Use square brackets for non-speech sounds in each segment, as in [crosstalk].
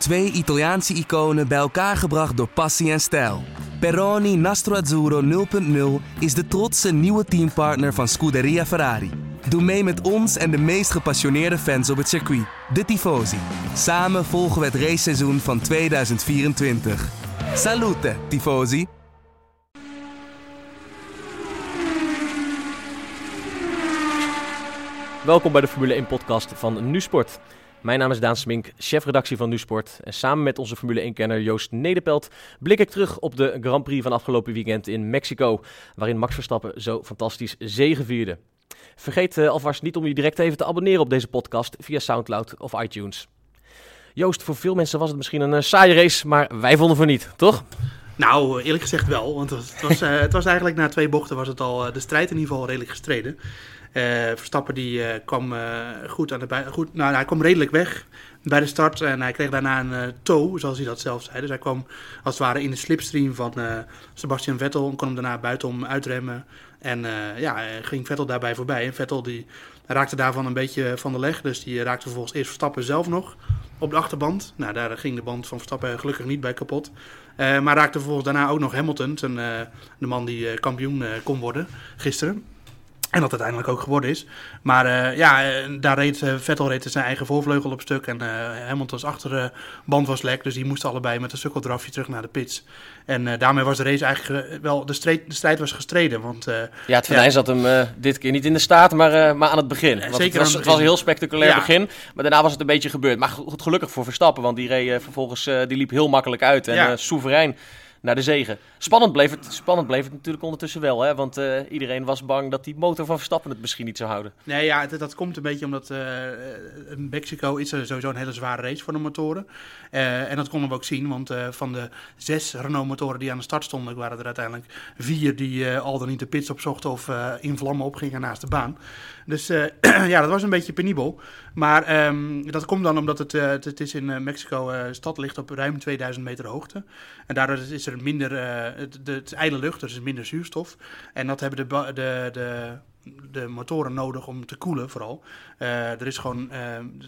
Twee Italiaanse iconen bij elkaar gebracht door passie en stijl. Peroni Nastro Azzurro 0.0 is de trotse nieuwe teampartner van Scuderia Ferrari. Doe mee met ons en de meest gepassioneerde fans op het circuit, de Tifosi. Samen volgen we het raceseizoen van 2024. Salute, Tifosi! Welkom bij de Formule 1-podcast van NuSport. Mijn naam is Daan Smink, chefredactie van NuSport. En samen met onze Formule 1-kenner Joost Nederpelt blik ik terug op de Grand Prix van afgelopen weekend in Mexico, waarin Max Verstappen zo fantastisch zegevierde. Vergeet uh, alvast niet om je direct even te abonneren op deze podcast via Soundcloud of iTunes. Joost, voor veel mensen was het misschien een uh, saaie race, maar wij vonden van niet, toch? Nou, eerlijk gezegd wel. Want het was, uh, het was eigenlijk na twee bochten was het al de strijd in ieder geval redelijk gestreden. Uh, Verstappen die uh, kwam uh, goed aan de goed, nou, hij kwam redelijk weg bij de start en hij kreeg daarna een toe, zoals hij dat zelf zei. Dus hij kwam als het ware in de slipstream van Sebastian Vettel en kon hem daarna buitenom uitremmen. En ja, ging Vettel daarbij voorbij. En Vettel die raakte daarvan een beetje van de leg, dus die raakte vervolgens eerst Verstappen zelf nog op de achterband. Nou, daar ging de band van Verstappen gelukkig niet bij kapot. maar raakte vervolgens daarna ook nog Hamilton, de man die kampioen kon worden gisteren. En dat uiteindelijk ook geworden is. Maar uh, ja, daar reed uh, Vettel reed zijn eigen voorvleugel op stuk. En uh, Hamilton's achterband was lek. Dus die moesten allebei met een sukkeldrafje terug naar de pits. En daarmee was de race eigenlijk wel... De strijd, de strijd was gestreden. Want, ja, het venijn ja, zat hem dit keer niet in de staat, maar, maar aan het begin. Want zeker het was, het was een heel spectaculair ja. begin. Maar daarna was het een beetje gebeurd. Maar goed, gelukkig voor Verstappen. Want die reed vervolgens die liep heel makkelijk uit. En ja. soeverein naar de zegen. Spannend bleef het, spannend bleef het natuurlijk ondertussen wel, hè? want uh, iedereen was bang dat die motor van Verstappen het misschien niet zou houden. Nee, ja, dat, komt een beetje omdat uh, Mexico is sowieso een hele zware race voor de motoren. En dat konden we ook zien, want van de zes Renault-motoren die aan de start stonden, waren er uiteindelijk vier die al dan niet de pits opzochten of in vlammen opgingen naast de baan. Dus [clears throat] ja, dat was een beetje penibel. Maar um, dat komt dan omdat het, het, het is in Mexico, stad ligt op ruim 2000 meter hoogte. En daardoor is er minder, het, de, ijle lucht, dus er minder zuurstof. En dat hebben de, de, de, de motoren nodig om te koelen vooral. Er is gewoon,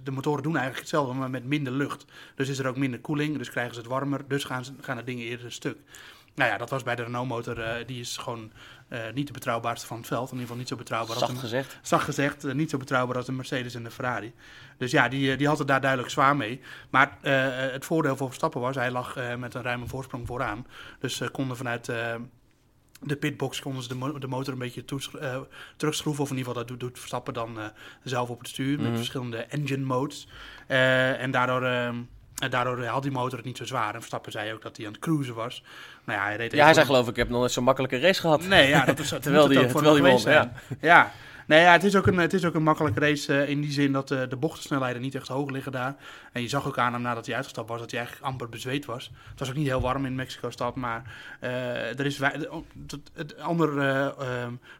de motoren doen eigenlijk hetzelfde, maar met minder lucht. Dus is er ook minder koeling, dus krijgen ze het warmer, dus gaan, ze, gaan de dingen eerder stuk. Nou ja, dat was bij de Renault-motor, uh, die is gewoon niet de betrouwbaarste van het veld. In ieder geval niet zo betrouwbaar zacht als een, gezegd. Zacht gezegd, niet zo betrouwbaar als de Mercedes en de Ferrari. Dus ja, die, die had het daar duidelijk zwaar mee. Maar het voordeel voor Verstappen was, hij lag met een ruime voorsprong vooraan. Dus konden vanuit de pitbox konden ze de, mo de motor een beetje uh, terugschroeven. Of in ieder geval dat doet, doet Verstappen dan uh, zelf op het stuur. Met mm -hmm. verschillende engine modes. Uh, en daardoor, daardoor had die motor het niet zo zwaar. En Verstappen zei ook dat hij aan het cruisen was. Nou ja, hij, reed ja, hij zei geloof ik, ik heb nog nooit zo'n makkelijke race gehad. Nee, ja, dat is, [laughs] terwijl die, terwijl die won. Ja. ja. Nee, ja, het is ook een, het is ook een makkelijke race uh, in die zin dat uh, de bochtensnelheden niet echt hoog liggen daar. En je zag ook aan hem nadat hij uitgestapt was dat hij eigenlijk amper bezweet was. Het was ook niet heel warm in Mexico-stad, maar uh, er is het andere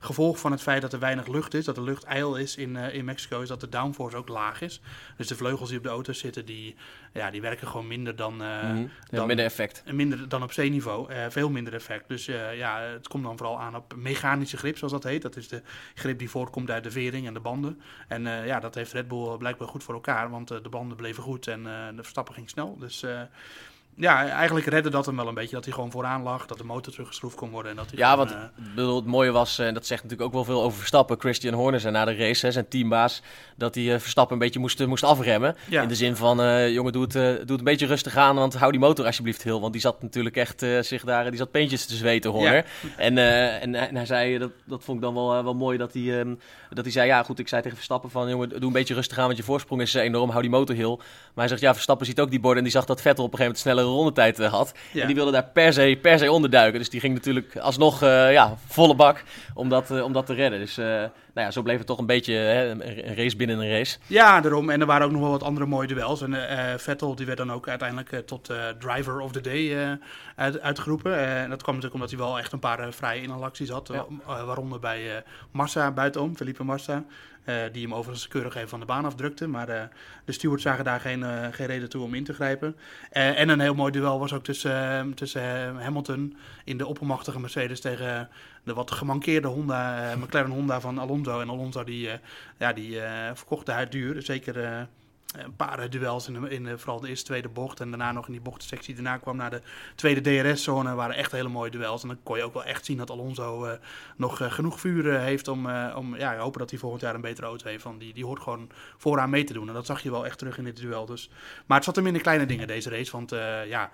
gevolg van het feit dat er weinig lucht is, dat de lucht ijl is in, in Mexico, is dat de downforce ook laag is. Dus de vleugels die op de auto's zitten, die, ja, die werken gewoon minder dan... Mm -hmm. dan minder effect. Minder dan op zeeniveau, veel minder effect. Dus ja, het komt dan vooral aan op mechanische grip, zoals dat heet. Dat is de grip die voortkomt uit de vering en de banden. En uh, ja, dat heeft Red Bull blijkbaar goed voor elkaar, want de banden bleven goed en de Verstappen ging snel. Dus ja, eigenlijk redde dat hem wel een beetje. Dat hij gewoon vooraan lag, dat de motor teruggeschroefd kon worden. En dat hij ja, gewoon, wat bedoel, het mooie was, en dat zegt natuurlijk ook wel veel over Verstappen. Christian Horner zei na de race, hè, zijn teambaas, dat hij Verstappen een beetje moest, moest afremmen. Ja. In de zin van, jongen, doe het, doe het een beetje rustig aan, want hou die motor alsjeblieft heel. Want die zat natuurlijk echt zich daar, die zat peentjes te zweten, Horner. Ja. En, en, en, hij zei, dat, dat vond ik dan wel, wel mooi, dat hij, um, dat hij zei, ja goed, ik zei tegen Verstappen van, jongen, doe een beetje rustig aan, want je voorsprong is enorm, hou die motor heel. Maar hij zegt, ja, Verstappen ziet ook die borden en die zag dat Vettel op een gegeven moment snellere rondetijd uh, had. Ja. En die wilde daar per se, per se onderduiken. Dus die ging natuurlijk alsnog uh, ja, volle bak om dat, uh, om dat te redden. Dus nou ja, zo bleef het toch een beetje hè, een race binnen een race. Ja, daarom. En er waren ook nog wel wat andere mooie duels. En Vettel die werd dan ook uiteindelijk tot driver of the day uit, uitgeroepen. En dat kwam natuurlijk omdat hij wel echt een paar vrije inhalacties had. Ja. waaronder bij Massa buitenom, Felipe Massa. Die hem overigens keurig even van de baan afdrukte. Maar de stewards zagen daar geen, geen reden toe om in te grijpen. en een heel mooi duel was ook tussen, tussen Hamilton in de oppermachtige Mercedes tegen de wat gemankeerde Honda, McLaren Honda van Alonso. En Alonso die, ja, die verkocht de huid duur. Zeker een paar duels in, in vooral de eerste tweede bocht. En daarna nog in die bochtensectie. Daarna kwam naar de tweede DRS-zone. waren echt hele mooie duels. En dan kon je ook wel echt zien dat Alonso uh, nog genoeg vuur heeft om, om ja, hopen dat hij volgend jaar een betere auto heeft. Van die, die hoort gewoon vooraan mee te doen. En dat zag je wel echt terug in dit duel. Dus. Maar het zat hem in de kleine dingen deze race. Want ja,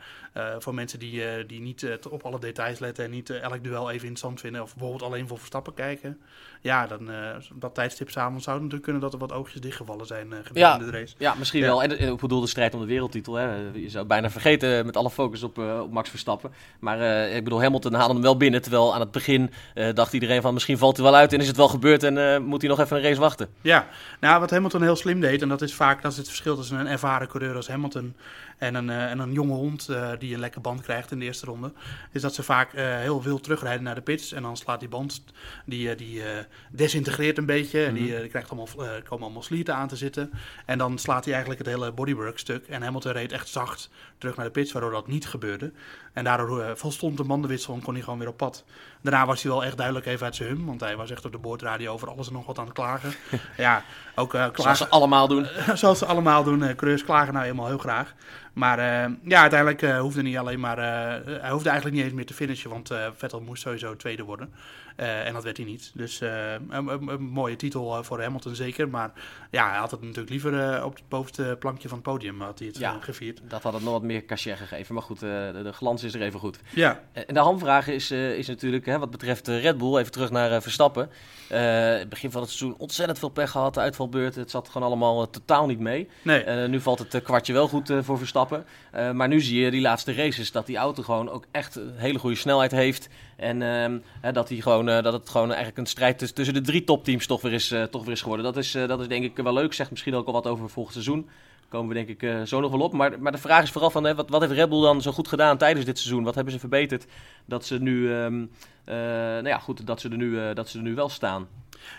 voor mensen die, die niet op alle details letten en niet elk duel even interessant vinden. Of bijvoorbeeld alleen voor Verstappen kijken. Ja, dan op dat tijdstip samen zou het natuurlijk kunnen dat er wat oogjes dichtgevallen zijn gedurende ja, de race. Ja, misschien wel. En, ik bedoel de strijd om de wereldtitel. Hè. Je zou bijna vergeten met alle focus op, op Max Verstappen. Maar uh, ik bedoel, Hamilton haalde hem wel binnen. Terwijl aan het begin uh, dacht iedereen van misschien valt hij wel uit en is het wel gebeurd en uh, moet hij nog even een race wachten. Ja, nou wat Hamilton heel slim deed, en dat is vaak dat is het verschil tussen een ervaren coureur als Hamilton en een, en een jonge hond die een lekker band krijgt in de eerste ronde, is dat ze vaak heel veel terugrijden naar de pits en dan slaat die band, die, die desintegreert een beetje. En die, die krijgt allemaal, komen allemaal slieten aan te zitten. En dan slaat hij eigenlijk het hele bodywork stuk. En Hamilton reed echt zacht terug naar de pits, waardoor dat niet gebeurde. En daardoor uh, volstond de bandenwissel en kon hij gewoon weer op pad. Daarna was hij wel echt duidelijk even uit zijn hum, want hij was echt op de boordradio over alles en nog wat aan het klagen. [laughs] ja, ook uh, klagen. [laughs] Zoals ze allemaal doen. zoals ze allemaal doen. Uh, coureurs klagen nou helemaal heel graag. Maar uh, ja, uiteindelijk hoefde niet alleen maar. Hij hoefde eigenlijk niet eens meer te finishen, want Vettel moest sowieso tweede worden. En dat werd hij niet. Dus een, een, een, mooie titel voor Hamilton zeker. Maar ja, hij had het natuurlijk liever op het bovenste plankje van het podium had hij het ja, gevierd. Dat had het nog wat meer cachet gegeven. Maar goed, de, de, glans is er even goed. Ja. En de hamvraag is, is natuurlijk, hè, wat betreft Red Bull, even terug naar Verstappen. het begin van het seizoen ontzettend veel pech gehad, de uitvalbeurten. Het zat gewoon allemaal totaal niet mee. Nee. nu valt het kwartje wel goed voor Verstappen. Maar nu zie je die laatste races dat die auto gewoon ook echt een hele goede snelheid heeft. En uh, dat, die gewoon, uh, dat het gewoon eigenlijk een strijd tussen de drie topteams toch weer is, toch weer is geworden. Dat is, dat is denk ik wel leuk. Zegt misschien ook al wat over volgend seizoen. Komen we denk ik zo nog wel op. Maar, maar de vraag is vooral van wat, wat heeft Red Bull dan zo goed gedaan tijdens dit seizoen? Wat hebben ze verbeterd dat ze nu, um, nou ja, goed, dat ze, er nu, dat ze er nu wel staan?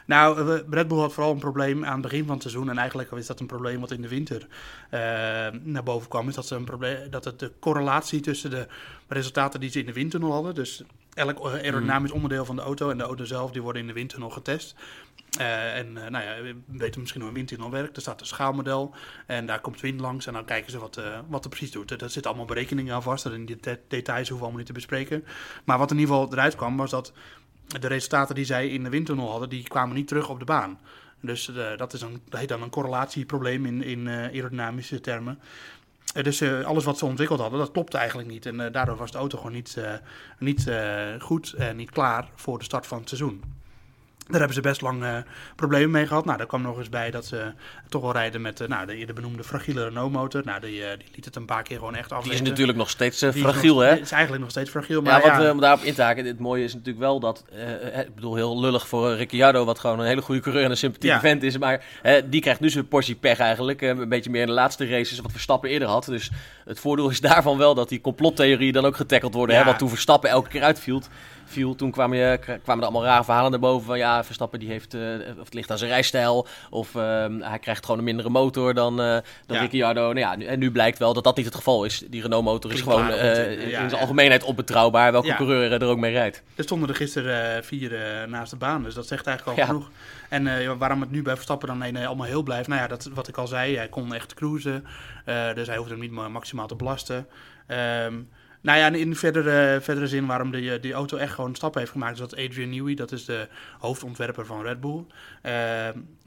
Nou, Red Bull had vooral een probleem aan het begin van het seizoen. En eigenlijk is dat een probleem wat in de winter uh, naar boven kwam. Is dat, ze een probleem, dat het de correlatie tussen de resultaten die ze in de windtunnel hadden. Dus elk aerodynamisch onderdeel van de auto en de auto zelf, die worden in de windtunnel getest. Uh, en uh, nou ja, we weten misschien hoe een windtunnel werkt. Er staat een schaalmodel en daar komt wind langs en dan kijken ze wat, uh, wat er precies doet. Er zitten allemaal berekeningen aan vast. En die de details hoeven we allemaal niet te bespreken. Maar wat in ieder geval eruit kwam, was dat de resultaten die zij in de windtunnel hadden, die kwamen niet terug op de baan. Dus uh, dat, is een, heet dan een correlatieprobleem in, in uh, aerodynamische termen. Uh, dus alles wat ze ontwikkeld hadden, dat klopte eigenlijk niet. En daardoor was de auto gewoon niet, niet goed en niet klaar voor de start van het seizoen. Daar hebben ze best lang uh, problemen mee gehad. Nou, daar kwam nog eens bij dat ze toch wel rijden met uh, nou, de eerder benoemde fragiele Renault-motor. Nou, die, uh, die, liet het een paar keer gewoon echt af. Die is natuurlijk nog steeds fragiel, hè? Het is eigenlijk nog steeds fragiel. Maar ja, wat, ja. om daarop in te haken, het mooie is natuurlijk wel dat, ik bedoel, heel lullig voor Ricciardo, wat gewoon een hele goede coureur en een sympathieke ja. vent is. Maar die krijgt nu zijn portie pech eigenlijk. een beetje meer in de laatste races, wat Verstappen eerder had. Dus het voordeel is [laughs] daarvan wel dat die complottheorieën dan ook getackeld worden. Hè? Wat toen Verstappen elke keer uitviel viel. Toen kwamen, je, kwamen er allemaal rare verhalen naar boven van ja, Verstappen die heeft, uh, of het ligt aan zijn rijstijl, of uh, hij krijgt gewoon een mindere motor dan, uh, dan ja. Ricciardo. Nou ja, nu, en nu blijkt wel dat dat niet het geval is. Die Renault motor is gewoon ja, in zijn algemeenheid onbetrouwbaar, welke coureur er ook mee rijdt. Er stonden er gisteren vier naast de baan, dus dat zegt eigenlijk al genoeg. En waarom het nu bij Verstappen dan nee, allemaal heel blijft, nou ja, dat wat ik al zei, hij kon echt cruisen, dus hij hoefde hem niet maximaal te belasten. Um, nou ja, in verdere, verdere zin waarom die, die auto echt gewoon stappen heeft gemaakt, is dat Adrian Newey, dat is de hoofdontwerper van Red Bull. Uh,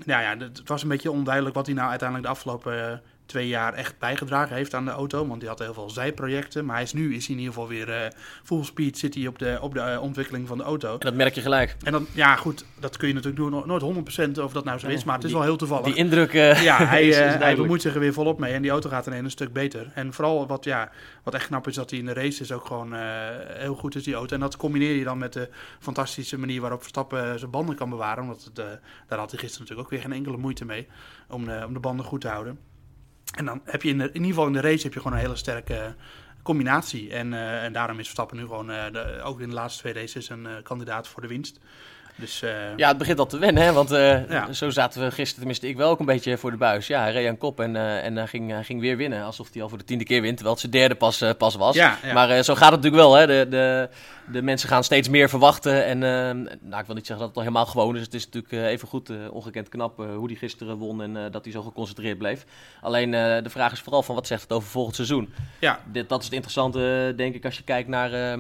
nou ja, het was een beetje onduidelijk wat hij nou uiteindelijk de afgelopen twee jaar echt bijgedragen heeft aan de auto. Want die had heel veel zijprojecten. Maar hij is nu is hij in ieder geval weer uh, full speed zit hij op de, op de uh, ontwikkeling van de auto. En dat merk je gelijk. En dan, ja goed, dat kun je natuurlijk doen, nooit 100% of dat nou zo is. Maar het is die, wel heel toevallig. Die indruk uh, Ja, [laughs] hij, is, is hij bemoeit zich er weer volop mee. En die auto gaat ineens een stuk beter. En vooral wat, ja, wat echt knap is, dat hij in de race is ook gewoon heel goed is, die auto. En dat combineer je dan met de fantastische manier waarop Verstappen zijn banden kan bewaren. Want het, daar had hij gisteren natuurlijk ook weer geen enkele moeite mee om, om de banden goed te houden. En dan heb je in, in ieder geval in de race heb je gewoon een hele sterke combinatie. En, uh, en daarom is Verstappen nu gewoon, de, ook in de laatste twee races, een kandidaat voor de winst. Dus, ja, het begint al te wennen, hè? want zo zaten we gisteren, tenminste ik wel ook een beetje voor de buis. Ja, hij reed aan kop en, en hij ging, ging weer winnen, alsof hij al voor de tiende keer wint, terwijl het zijn derde pas, pas was. Maar zo gaat het natuurlijk wel, hè? De, de, de mensen gaan steeds meer verwachten. En nou, ik wil niet zeggen dat het al helemaal gewoon is. Het is natuurlijk even goed ongekend knap hoe hij gisteren won en dat hij zo geconcentreerd bleef. Alleen de vraag is vooral van wat zegt het over volgend seizoen? Ja. Dit, dat is het interessante, denk ik, als je kijkt naar,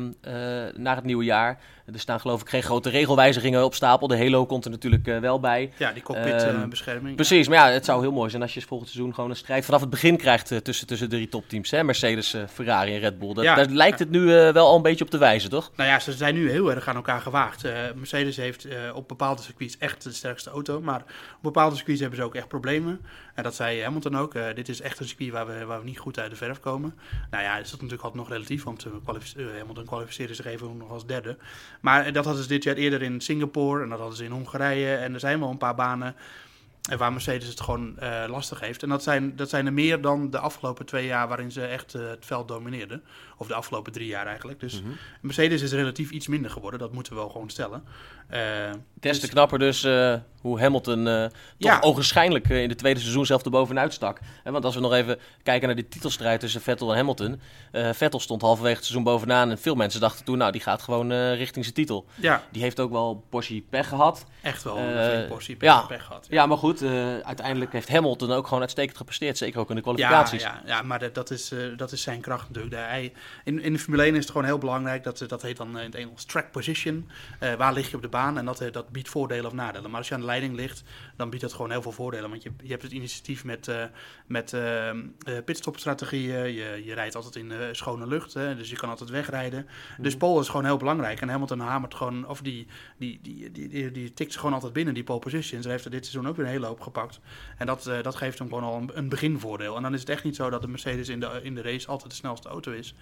naar het nieuwe jaar. Er staan geloof ik geen grote regelwijzigingen op stapel. De Halo komt er natuurlijk uh, wel bij. Ja, die cockpitbescherming. Uh, precies, maar ja, het zou heel mooi zijn als je volgend seizoen gewoon een strijd vanaf het begin krijgt uh, tussen, tussen de drie topteams. Hè? Mercedes, Ferrari en Red Bull. Dat, ja, daar lijkt het nu wel al een beetje op te wijzen, toch? Nou ja, ze zijn nu heel erg aan elkaar gewaagd. Mercedes heeft op bepaalde circuits echt de sterkste auto. Maar op bepaalde circuits hebben ze ook echt problemen. En dat zei Hamilton ook. dit is echt een circuit waar we, waar we niet goed uit de verf komen. Nou ja, is dat natuurlijk altijd nog relatief. Want Hamilton kwalificeerde zich even nog als derde. Maar dat hadden ze dit jaar eerder in Singapore en dat hadden ze in Hongarije. En er zijn wel een paar banen waar Mercedes het gewoon uh, lastig heeft. En dat zijn, dat zijn er meer dan de afgelopen twee jaar waarin ze echt uh, het veld domineerden. Of de afgelopen drie jaar eigenlijk. Dus mm Mercedes is relatief iets minder geworden, dat moeten we wel gewoon stellen. Uh, Des te dus... knapper dus hoe Hamilton uh, toch ja. ogenschijnlijk uh, in de tweede seizoen zelf erbovenuit stak. want als we nog even kijken naar die titelstrijd tussen Vettel en Hamilton. Uh, Vettel stond halverwege het seizoen bovenaan en veel mensen dachten toen, nou die gaat gewoon richting zijn titel. Ja. Die heeft ook wel Porsche pech gehad. Echt wel een Porsche pech, ja. pech gehad. Ja. ja, maar goed, uiteindelijk heeft Hamilton ook gewoon uitstekend gepresteerd. Zeker ook in de kwalificaties. Ja, ja, ja maar dat, is, dat is zijn kracht natuurlijk. Hij, in, in de Formule 1 is het gewoon heel belangrijk, dat, dat heet dan in het Engels track position. waar lig je op de baan en dat, dat biedt voordelen of nadelen. Maar als je aan de leiding ligt, dan biedt dat gewoon heel veel voordelen. Want je, je hebt het initiatief met, met uh, pitstopstrategieën. Je, je rijdt altijd in schone lucht, hè, dus je kan altijd wegrijden. Mm. Dus pole is gewoon heel belangrijk. En Hamilton hamert gewoon, of die, die, die, die, die, die tikt ze gewoon altijd binnen, die pole positions. Hij heeft er dit seizoen ook weer een hele gepakt. En dat, dat geeft hem gewoon al een, een beginvoordeel. En dan is het echt niet zo dat de Mercedes in de, in de race altijd de snelste auto is.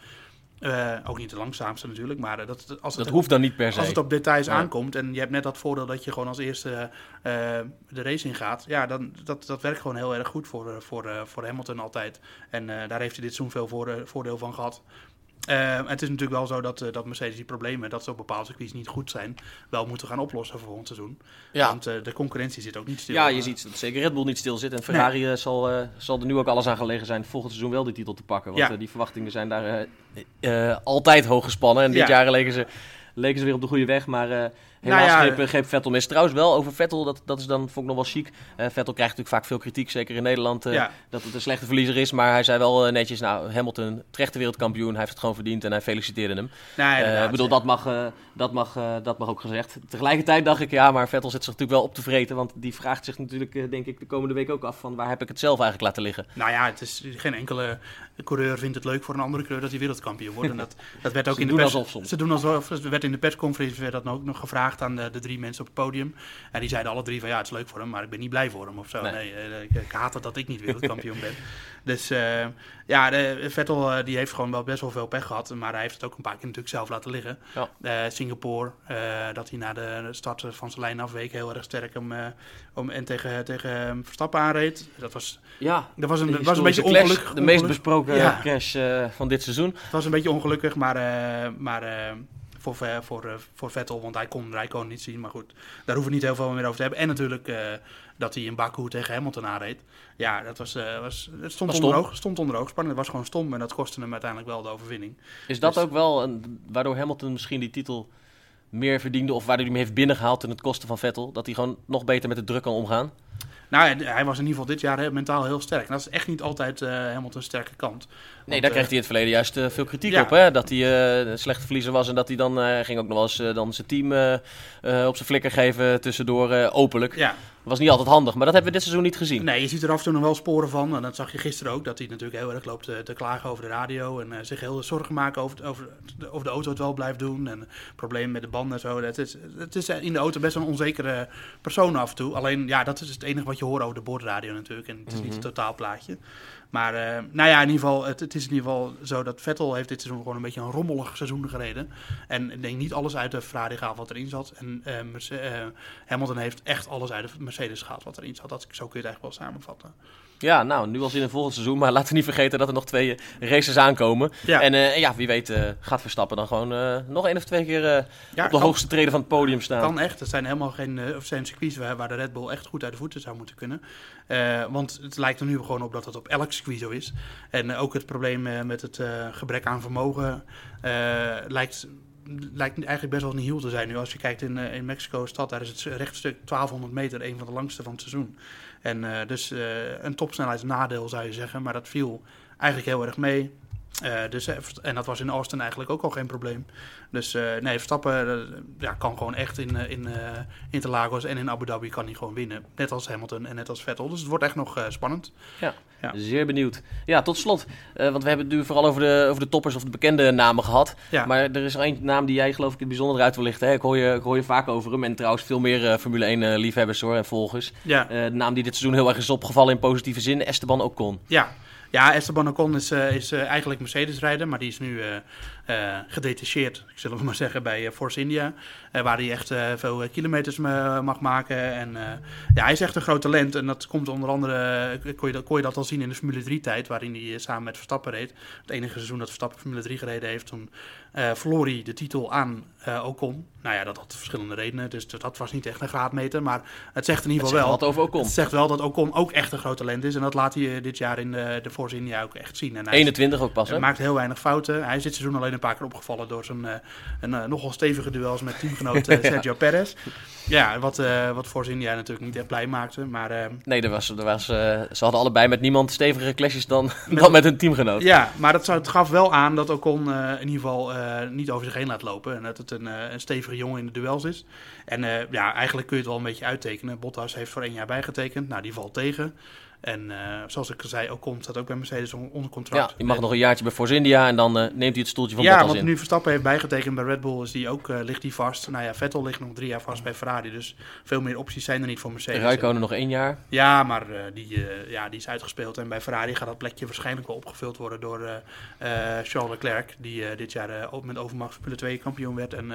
Uh, ook niet de langzaamste natuurlijk, maar dat, als het, dat hoeft dan niet per se. Als het op details aankomt en je hebt net dat voordeel dat je gewoon als eerste uh, de race in gaat, ja, dan dat, dat werkt gewoon heel erg goed voor, voor, voor Hamilton altijd. En daar heeft hij dit zo'n veel voordeel van gehad. Uh, het is natuurlijk wel zo dat, uh, dat Mercedes die problemen, dat ze op bepaalde circuits niet goed zijn, wel moeten gaan oplossen voor volgend seizoen. Ja. Want uh, de concurrentie zit ook niet stil. Ja, je ziet dat zeker Red Bull niet stil zit. En Ferrari nee. zal, zal er nu ook alles aan gelegen zijn volgend seizoen wel die titel te pakken. Want ja. die verwachtingen zijn daar altijd hoog gespannen. En dit ja. jaar leken ze, leken ze weer op de goede weg. Maar Helaas nou ja, greep, greep, Vettel mis. Trouwens wel over Vettel, dat, dat is dan, vond ik nog wel chic. Uh, Vettel krijgt natuurlijk vaak veel kritiek, zeker in Nederland, uh, ja. dat het een slechte verliezer is. Maar hij zei wel uh, netjes, nou Hamilton, terechte wereldkampioen, hij heeft het gewoon verdiend en hij feliciteerde hem. Ik bedoel, dat mag, dat, mag, dat mag ook gezegd. Tegelijkertijd dacht ik, ja, maar Vettel zit zich natuurlijk wel op te vreten. Want die vraagt zich natuurlijk, denk ik, de komende week ook af van waar heb ik het zelf eigenlijk laten liggen. Nou ja, het is geen enkele coureur vindt het leuk voor een andere coureur dat hij wereldkampioen wordt. En dat, dat werd ook in de pers, Ze doen alsof, werd in de persconferentie werd dat ook nog gevraagd aan de, de drie mensen op het podium. En die zeiden alle drie van ja, het is leuk voor hem, maar ik ben niet blij voor hem of zo. Nee, nee eh, ik, ik, haat het dat ik niet wereldkampioen ben. Dus uh, ja, de, Vettel uh, die heeft gewoon wel best wel veel pech gehad. Maar hij heeft het ook een paar keer natuurlijk zelf laten liggen. Ja. Uh, Singapore, dat hij na de start van zijn lijn afweek heel erg sterk om, om, en tegen, tegen Verstappen aanreed. Dat was, ja, dat was, een, was een beetje ongelukkig. De meest besproken ja. crash van dit seizoen. Het was een beetje ongelukkig, maar, maar voor, voor, uh, voor Vettel, want hij kon Rijkoon niet zien. Maar goed, daar hoeven we niet heel veel meer over te hebben. En natuurlijk uh, dat hij in Baku tegen Hamilton aanreed. Ja, dat was, uh, was, het stond, onder oog, stond onder oogspanning. Het was gewoon stom en dat kostte hem uiteindelijk wel de overwinning. Is dat dus- ook wel een, waardoor Hamilton misschien die titel meer verdiende... of waardoor hij hem heeft binnengehaald ten het kosten van Vettel? Dat hij gewoon nog beter met de druk kan omgaan? Nou, hij was in ieder geval dit jaar mentaal heel sterk. En dat is echt niet altijd uh, een sterke kant. Nee, daar kreeg hij in het verleden juist uh, veel kritiek op. Hè? Dat hij uh, slechte verliezer was en dat hij dan ging ook nog wel eens dan zijn team op zijn flikker geven tussendoor openlijk. Ja was niet altijd handig, maar dat hebben we dit seizoen niet gezien. Nee, je ziet er af en toe nog wel sporen van. En dat zag je gisteren ook, dat hij natuurlijk heel erg loopt te, klagen over de radio. En zich heel zorgen maken over, over, de, over de auto het wel blijft doen. En problemen met de banden en zo. Het is, het is in de auto best een onzekere persoon af en toe. Alleen, ja, dat is het enige wat je hoort over de boordradio natuurlijk. En het is niet het mhm. totaalplaatje. Maar uh, nou ja, in ieder geval, het, het, is in ieder geval zo dat Vettel heeft dit seizoen gewoon een beetje een rommelig seizoen gereden. En ik denk niet alles uit de Ferrari gehaald wat erin zat. En uh, Hamilton heeft echt alles uit de Mercedes gehaald wat erin zat. Dat, zo kun je het eigenlijk wel samenvatten. Ja, nou, nu al zin in volgend seizoen. Maar [laughs] laten we niet vergeten dat er nog twee races aankomen. Ja. En ja, wie weet gaat Verstappen dan gewoon nog één of twee keer op de hoogste treden van het podium staan. Kan echt. Het zijn helemaal geen of zijn circuits waar, waar, de Red Bull echt goed uit de voeten zou moeten kunnen. Want het lijkt er nu gewoon op dat het op elk circuit zo is. En ook het probleem met het gebrek aan vermogen lijkt lijkt eigenlijk best wel niet heel te zijn nu. Als je kijkt in, in Mexico-stad, daar is het rechtstuk 1200 meter, een van de langste van het seizoen. En dus een topsnelheidsnadeel zou je zeggen, maar dat viel eigenlijk heel erg mee. Dus, en dat was in Austin eigenlijk ook al geen probleem. Dus nee, Verstappen ja, kan gewoon echt in, in Interlagos en in Abu Dhabi kan hij gewoon winnen. Net als Hamilton en net als Vettel. Dus het wordt echt nog spannend. Ja. Ja. Zeer benieuwd. Ja, tot slot. Want we hebben het nu vooral over de, over de toppers of de bekende namen gehad. Ja. Maar er is één naam die jij geloof ik het bijzonder uit wil lichten. Hè? Ik, hoor je, ik hoor je vaak over hem. En trouwens veel meer Formule 1 uh, liefhebbers hoor, en volgers. Ja. de naam die dit seizoen heel erg is opgevallen in positieve zin. Esteban Ocon. Ja, ja, Esteban Ocon is, is eigenlijk Mercedes-rijder, maar die is nu uh, gedetacheerd, zullen [laughs] we maar zeggen, bij Force India. waar hij echt veel kilometers mag maken. En ja, hij is echt een groot talent. En dat komt onder andere, kon je, dat, kon je dat al zien in de Formule 3-tijd, waarin hij samen met Verstappen reed. Het enige seizoen dat Verstappen Formule 3 gereden heeft, toen verloor hij de titel aan Ocon. Nou ja, dat had verschillende redenen, dus dat was niet echt een graadmeter. Maar het zegt in ieder geval wel... Het over Ocon. Het zegt wel dat Ocon ook echt een groot talent is. En dat laat hij dit jaar in de, de Force India ook echt zien. En hij 21 ook pas, Hij maakt heel weinig fouten. Hij dit seizoen alleen een paar keer opgevallen door zijn uh, een, uh, nogal stevige duels met teamgenoot [laughs] uh, Sergio Perez. Ja, wat, wat Force India natuurlijk niet echt blij maakte. Maar, nee, er was, er was, ze hadden allebei met niemand stevigere clashes dan, [laughs] dan met hun teamgenoot. Ja, maar dat, het gaf wel aan dat Ocon in ieder geval niet over zich heen laat lopen. En dat het een, een stevige jongen in de duels is. En ja, eigenlijk kun je het wel een beetje uittekenen. Bottas heeft voor één jaar bijgetekend. Nou, die valt tegen. En uh, zoals ik zei, Ocon staat ook bij Mercedes onder contract. Ja, je mag nog een jaartje bij Force India en dan uh, neemt hij het stoeltje van ja, Bottas in. Ja, want nu Verstappen heeft bijgetekend bij Red Bull, is die ook, uh, ligt die vast. Nou ja, Vettel ligt nog drie jaar vast bij Ferrari, dus veel meer opties zijn er niet voor Mercedes. Rijkonen nog één jaar. Ja, maar die, ja, die is uitgespeeld. En bij Ferrari gaat dat plekje waarschijnlijk wel opgevuld worden door Charles Leclerc, die dit jaar met overmacht Formule 2 kampioen werd. En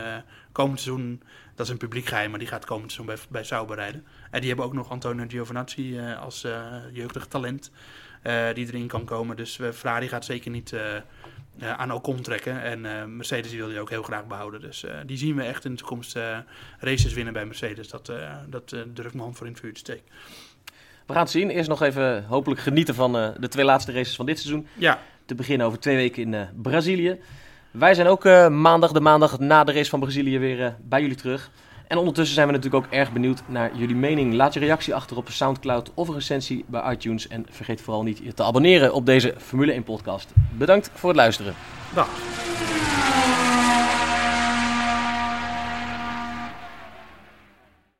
komend seizoen, dat is een publiek geheim, maar die gaat komend seizoen bij, bij Sauber rijden. En die hebben ook nog Antonio Giovinazzi uh, als uh, jeugdig talent uh, die erin kan komen. Dus Ferrari gaat zeker niet aan Ocon trekken. En Mercedes wil die ook heel graag behouden. Dus die zien we echt in de toekomst races winnen bij Mercedes. Dat, dat durf ik mijn hand voor in het vuur te steken. We gaan het zien. Eerst nog even hopelijk genieten van de twee laatste races van dit seizoen. Ja. Te beginnen over twee weken in Brazilië. Wij zijn ook maandag, de maandag na de race van Brazilië, weer bij jullie terug. En ondertussen zijn we natuurlijk ook erg benieuwd naar jullie mening. Laat je reactie achter op Soundcloud of een recensie bij iTunes. En vergeet vooral niet je te abonneren op deze Formule 1 podcast. Bedankt voor het luisteren. Dag.